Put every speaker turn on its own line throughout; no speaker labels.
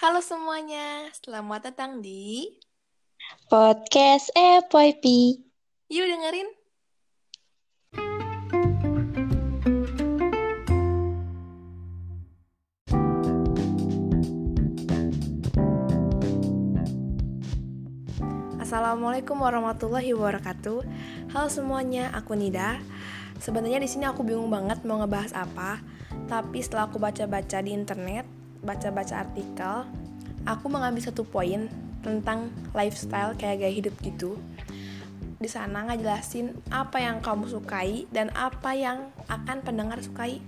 Halo semuanya, selamat datang di
Podcast FYP.
Yuk dengerin. Assalamualaikum warahmatullahi wabarakatuh. Halo semuanya, aku Nida. Sebenarnya di sini aku bingung banget mau ngebahas apa, tapi setelah aku baca-baca di internet, baca-baca artikel, aku mengambil satu poin tentang lifestyle kayak gaya hidup gitu. Di sana ngejelasin apa yang kamu sukai dan apa yang akan pendengar sukai.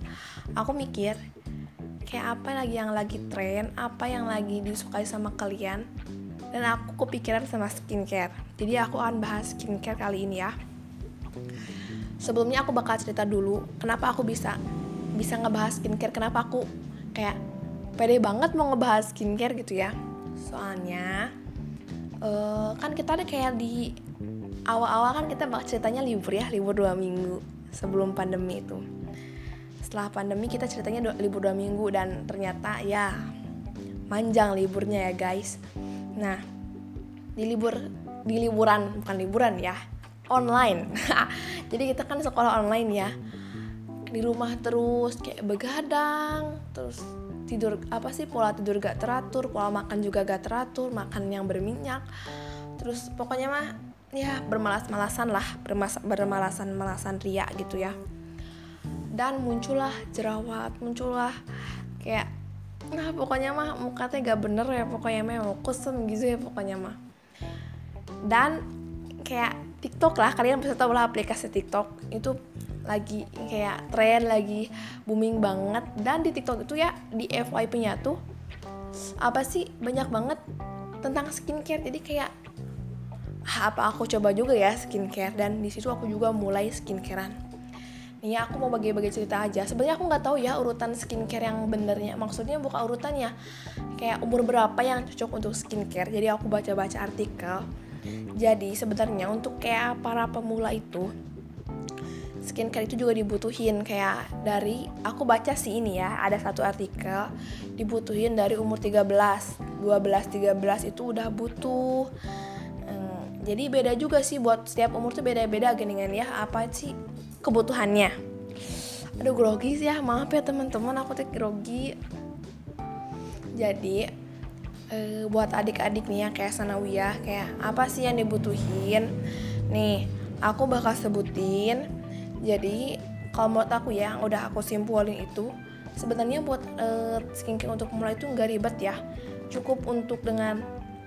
Aku mikir kayak apa lagi yang lagi tren, apa yang lagi disukai sama kalian. Dan aku kepikiran sama skincare. Jadi aku akan bahas skincare kali ini ya. Sebelumnya aku bakal cerita dulu kenapa aku bisa bisa ngebahas skincare, kenapa aku kayak pede banget mau ngebahas skincare gitu ya. Soalnya uh, kan kita ada kayak di awal-awal kan kita bakal ceritanya libur ya, libur dua minggu sebelum pandemi itu. Setelah pandemi kita ceritanya dua, libur dua minggu dan ternyata ya manjang liburnya ya guys. Nah, di libur di liburan bukan liburan ya, online. Jadi kita kan sekolah online ya. Di rumah terus kayak begadang, terus tidur apa sih pola tidur gak teratur, pola makan juga gak teratur, makan yang berminyak. Terus pokoknya mah ya bermalas-malasan lah, bermalasan-malasan ria gitu ya. Dan muncullah jerawat, muncullah kayak nah pokoknya mah mukanya gak bener ya pokoknya mah mau kusem gitu ya pokoknya mah dan kayak TikTok lah kalian bisa tahu lah aplikasi TikTok itu lagi kayak tren lagi booming banget. Dan di TikTok itu ya di FYP-nya tuh apa sih banyak banget tentang skincare. Jadi kayak ah, apa aku coba juga ya skincare. Dan di situ aku juga mulai skincarean. Nih ya aku mau bagi-bagi cerita aja. Sebenarnya aku nggak tahu ya urutan skincare yang benernya maksudnya bukan urutannya kayak umur berapa yang cocok untuk skincare. Jadi aku baca-baca artikel. Jadi sebenarnya untuk kayak para pemula itu skincare itu juga dibutuhin. Kayak dari aku baca sih ini ya ada satu artikel dibutuhin dari umur 13 12 13 itu udah butuh. Hmm, jadi beda juga sih buat setiap umur tuh beda-beda geningan ya apa sih kebutuhannya. Aduh grogi sih ya maaf ya teman-teman aku tuh grogi. Jadi e, buat adik-adik nih ya kayak sanawiyah kayak apa sih yang dibutuhin? Nih aku bakal sebutin jadi kalau menurut aku ya yang udah aku simpulin itu sebenarnya buat e, skincare untuk mulai itu nggak ribet ya. Cukup untuk dengan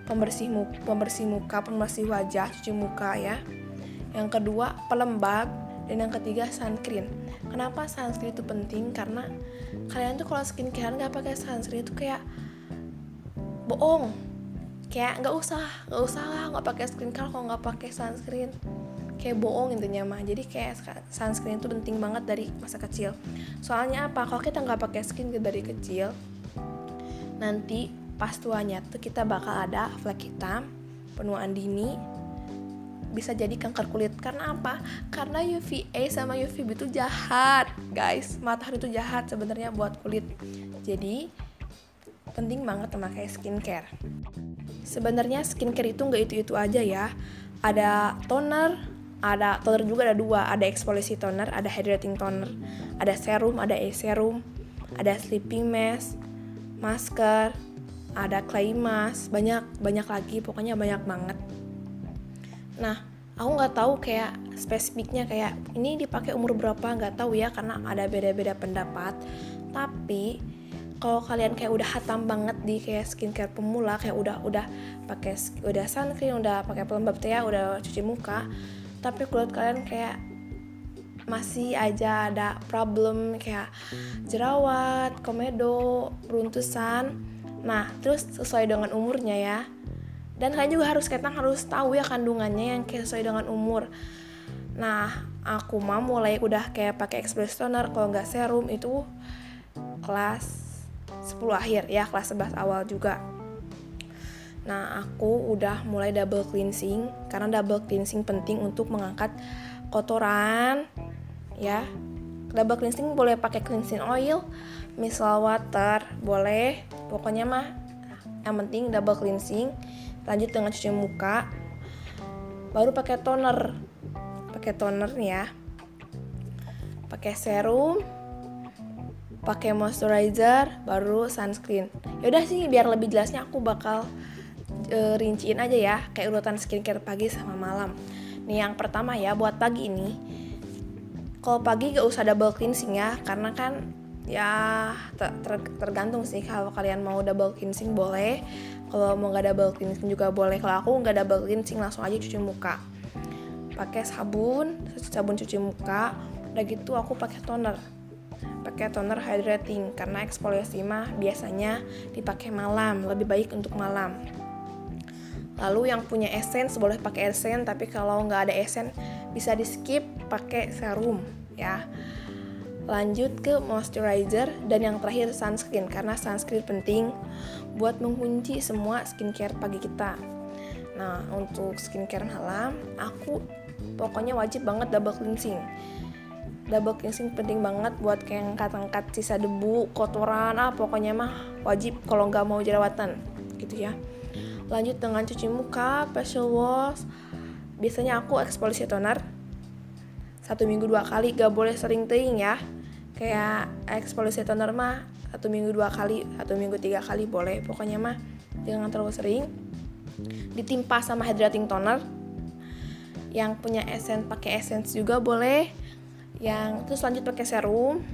pembersih muka, pembersih muka, pembersih wajah, cuci muka ya. Yang kedua, pelembab. Dan yang ketiga sunscreen. Kenapa sunscreen itu penting? Karena kalian tuh kalau skincare nggak pakai sunscreen itu kayak bohong. Kayak nggak usah nggak usah lah nggak pakai skincare kalau nggak pakai sunscreen kayak bohong intinya mah. Jadi kayak sunscreen itu penting banget dari masa kecil. Soalnya apa? Kalau kita nggak pakai skincare dari kecil nanti pas tuanya tuh kita bakal ada flek hitam penuaan dini bisa jadi kanker kulit. Karena apa? Karena UVA sama UVB itu jahat guys. Matahari itu jahat sebenarnya buat kulit. Jadi penting banget memakai skincare. Sebenarnya skincare itu nggak itu itu aja ya. Ada toner ada toner juga ada dua. Ada exfoliating toner ada hydrating toner. Ada serum ada e serum. Ada sleeping mask masker. Ada clay mask. Banyak banyak lagi. Pokoknya banyak banget. Nah, aku nggak tahu kayak spesifiknya kayak ini dipakai umur berapa nggak tahu ya karena ada beda-beda pendapat. Tapi kalau kalian kayak udah hatam banget di kayak skincare pemula kayak udah udah pakai udah sunscreen udah pakai pelembab ya udah cuci muka tapi kulit kalian kayak masih aja ada problem kayak jerawat, komedo, runtusan. Nah, terus sesuai dengan umurnya ya. Dan kalian juga harus kita harus tahu ya kandungannya yang sesuai dengan umur. Nah aku mah mulai udah kayak pakai express toner kalau nggak serum itu kelas 10 akhir ya kelas 11 awal juga nah aku udah mulai double cleansing karena double cleansing penting untuk mengangkat kotoran ya. Double cleansing boleh pakai cleansing oil misal water boleh. Pokoknya mah yang penting double cleansing lanjut dengan cuci muka baru pakai toner. Pakai toner nih ya. Pakai serum pakai moisturizer baru sunscreen. Yaudah sih biar lebih jelasnya aku bakal e, rinciin aja ya kayak urutan skincare pagi sama malam. Nih yang pertama ya buat pagi ini kalau pagi gak usah double cleansing ya karena kan ya ter ter tergantung sih kalau kalian mau double cleansing boleh kalau mau nggak double cleansing juga boleh kalau aku nggak double cleansing langsung aja cuci muka. Pakai sabun sabun cuci muka udah gitu aku pakai toner. Pakai toner hydrating karena eksfoliasi mah biasanya dipakai malam lebih baik untuk malam lalu yang punya essence boleh pakai essence tapi kalau nggak ada essence bisa di skip pakai serum ya. Lanjut ke moisturizer dan yang terakhir sunscreen karena sunscreen penting buat mengunci semua skincare pagi kita. Nah untuk skincare malam aku pokoknya wajib banget double cleansing. Double cleansing penting banget buat kayak angkat-angkat sisa debu, kotoran, ah pokoknya mah wajib kalau nggak mau jerawatan gitu ya. Lanjut dengan cuci muka, facial wash. Biasanya aku eksfoliasi toner satu minggu dua kali, gak boleh sering teing ya. Kayak eksfoliasi toner mah satu minggu dua kali, satu minggu tiga kali boleh. Pokoknya mah jangan terlalu sering. Ditimpa sama hydrating toner. Yang punya essence pakai essence juga boleh yang terus lanjut pakai serum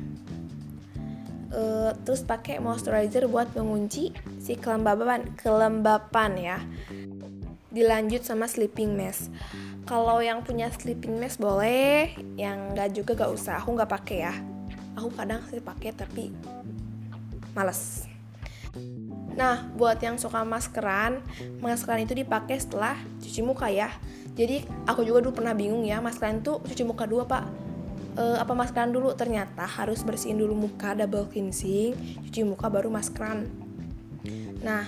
uh, terus pakai moisturizer buat mengunci si kelembapan kelembapan ya. Dilanjut sama sleeping mask. Kalau yang punya sleeping mask boleh yang nggak juga gak usah. Aku nggak pakai ya. Aku kadang sih pakai tapi males. Nah buat yang suka maskeran maskeran itu dipakai setelah cuci muka ya. Jadi aku juga dulu pernah bingung ya maskeran itu cuci muka dua pak uh, apa maskeran dulu? Ternyata harus bersihin dulu muka double cleansing cuci muka baru maskeran. Nah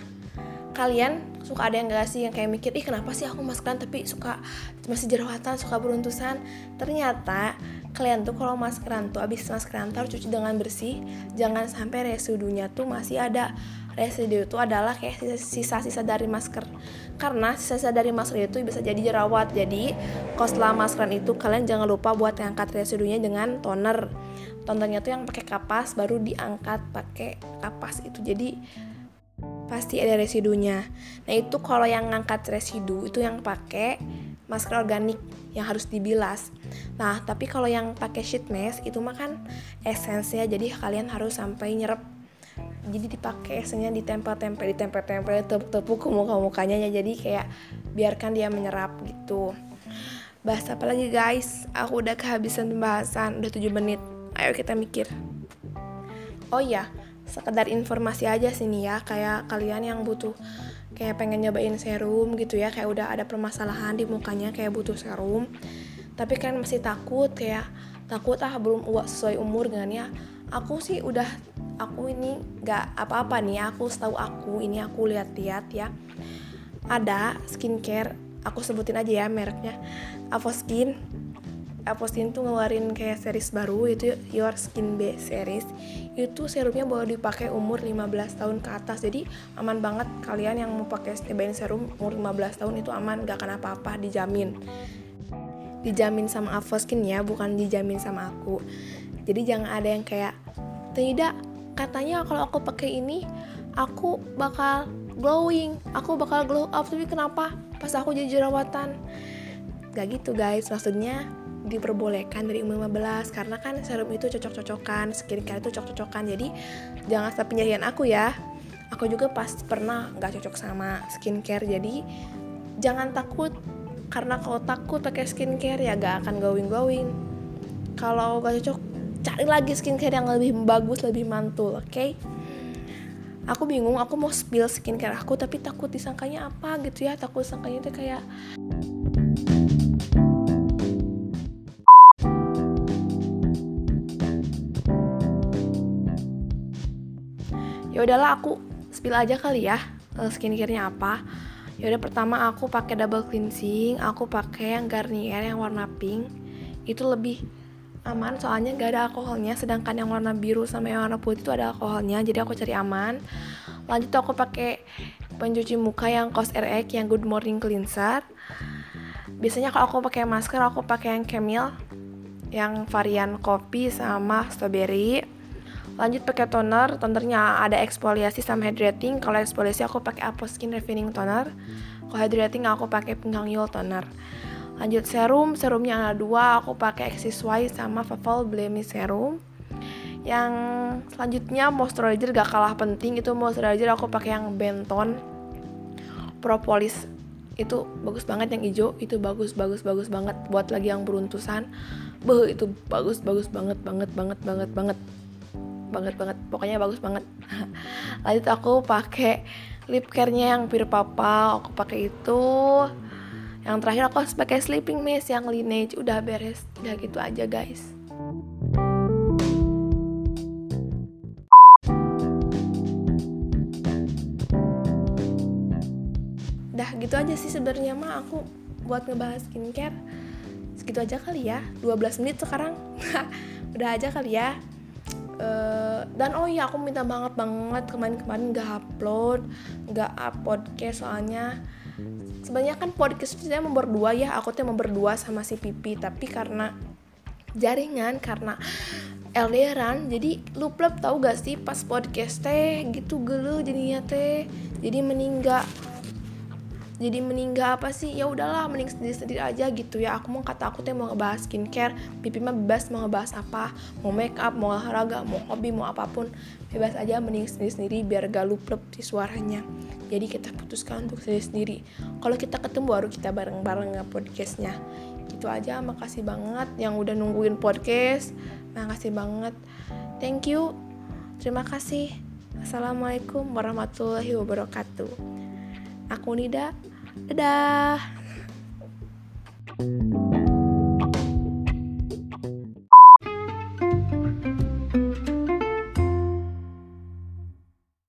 kalian suka ada yang gak sih yang kayak mikir ih kenapa sih aku maskeran tapi suka masih jerawatan suka beruntusan? Ternyata kalian tuh kalau maskeran tuh abis maskeran tuh harus cuci dengan bersih jangan sampai residunya tuh masih ada. Residu itu adalah kayak sisa-sisa dari masker karena sisa-sisa dari masker itu bisa jadi jerawat. Jadi kalau setelah maskeran itu kalian jangan lupa buat angkat residunya dengan toner. Tonernya tuh yang pakai kapas baru diangkat pakai kapas itu. Jadi pasti ada residunya nah itu kalau yang ngangkat residu itu yang pakai masker organik yang harus dibilas. Nah, tapi kalau yang pakai sheet mask itu mah kan esensnya jadi kalian harus sampai nyerap jadi dipakai esenya ditempel-tempel ditempel-tempel tepuk ke muka-mukanya ya. Jadi kayak biarkan dia menyerap gitu. Bahas apa lagi guys? Aku udah kehabisan pembahasan. Udah 7 menit. Ayo kita mikir. Oh iya sekedar informasi aja sini ya. Kayak kalian yang butuh kayak pengen nyobain serum gitu ya. Kayak udah ada permasalahan di mukanya kayak butuh serum. Tapi kan masih takut kayak takut ah belum sesuai umur dengan ya aku sih udah aku ini gak apa-apa nih aku setahu aku ini aku lihat-lihat ya. Ada skincare aku sebutin aja ya mereknya. Avoskin. Avoskin tuh ngeluarin kayak series baru itu Your Skin B series. Itu serumnya boleh dipakai umur 15 tahun ke atas jadi aman banget. Kalian yang mau pakai nyobain serum umur 15 tahun itu aman gak akan apa-apa dijamin. Dijamin sama Avoskin ya bukan dijamin sama aku jadi jangan ada yang kayak tidak katanya kalau aku pakai ini aku bakal glowing aku bakal glow up. Tapi kenapa? Pas aku jadi jerawatan. Gak gitu guys. Maksudnya diperbolehkan dari umur 15 karena kan serum itu cocok-cocokan skincare itu cocok-cocokan. Jadi jangan sampai penyarian aku ya. Aku juga pas pernah gak cocok sama skincare. Jadi jangan takut. Karena kalau takut pakai skincare ya gak akan glowing glowing kalau gak cocok cari lagi skincare yang lebih bagus lebih mantul oke okay? aku bingung aku mau spill skincare aku tapi takut disangkanya apa gitu ya takut disangkanya itu kayak ya udahlah aku spill aja kali ya eh, skincarenya apa ya udah pertama aku pakai double cleansing aku pakai yang Garnier yang warna pink itu lebih aman soalnya gak ada alkoholnya sedangkan yang warna biru sama yang warna putih itu ada alkoholnya jadi aku cari aman. Lanjut aku pakai pencuci muka yang Cos RX yang Good Morning Cleanser. Biasanya kalau aku pakai masker aku pakai yang Camille yang varian kopi sama strawberry. Lanjut pakai toner tonernya ada eksfoliasi sama hydrating. Kalau eksfoliasi aku pakai Apo Skin Refining Toner. Kalau hydrating aku pakai Pinggang Yul Toner lanjut serum serumnya ada dua aku pakai XSY sama Faval Blemish Serum. Yang selanjutnya moisturizer gak kalah penting itu moisturizer aku pakai yang Benton Propolis itu bagus banget yang hijau itu bagus bagus bagus banget. Buat lagi yang beruntusan beh itu bagus bagus banget banget banget banget banget. Banget banget pokoknya bagus banget. Lanjut aku pakai lip care-nya yang Pure Papa aku pakai itu yang terakhir aku harus pakai sleeping mist yang Lineage. Udah beres. Udah gitu aja guys. Dah gitu aja sih sebenarnya mah aku buat ngebahas skincare segitu aja kali ya. 12 menit sekarang. Udah aja kali ya. Uh, dan oh iya aku minta banget banget kemarin-kemarin nggak upload nggak up podcast soalnya sebenarnya kan podcast saya mau berdua ya aku tuh mau berdua sama si Pipi. Tapi karena jaringan karena LDRan jadi lu pleb tahu gak sih? Pas podcast teh gitu gelo jadinya teh. Jadi meninggal jadi meninggal apa sih? Ya udahlah mending sendiri sendiri aja gitu ya. Aku mau kata aku tuh mau ngebahas skincare. Pipi mah bebas mau ngebahas apa. Mau make up mau olahraga mau hobi mau apa pun. Bebas aja mending sendiri sendiri biar gak luplep di suaranya. Jadi kita putuskan untuk sendiri sendiri kalau kita ketemu baru kita bareng bareng nge podcastnya. Gitu aja makasih banget yang udah nungguin podcast. Makasih banget. Thank you. Terima kasih. Assalamualaikum warahmatullahi wabarakatuh aku Nida. Dadah. thank you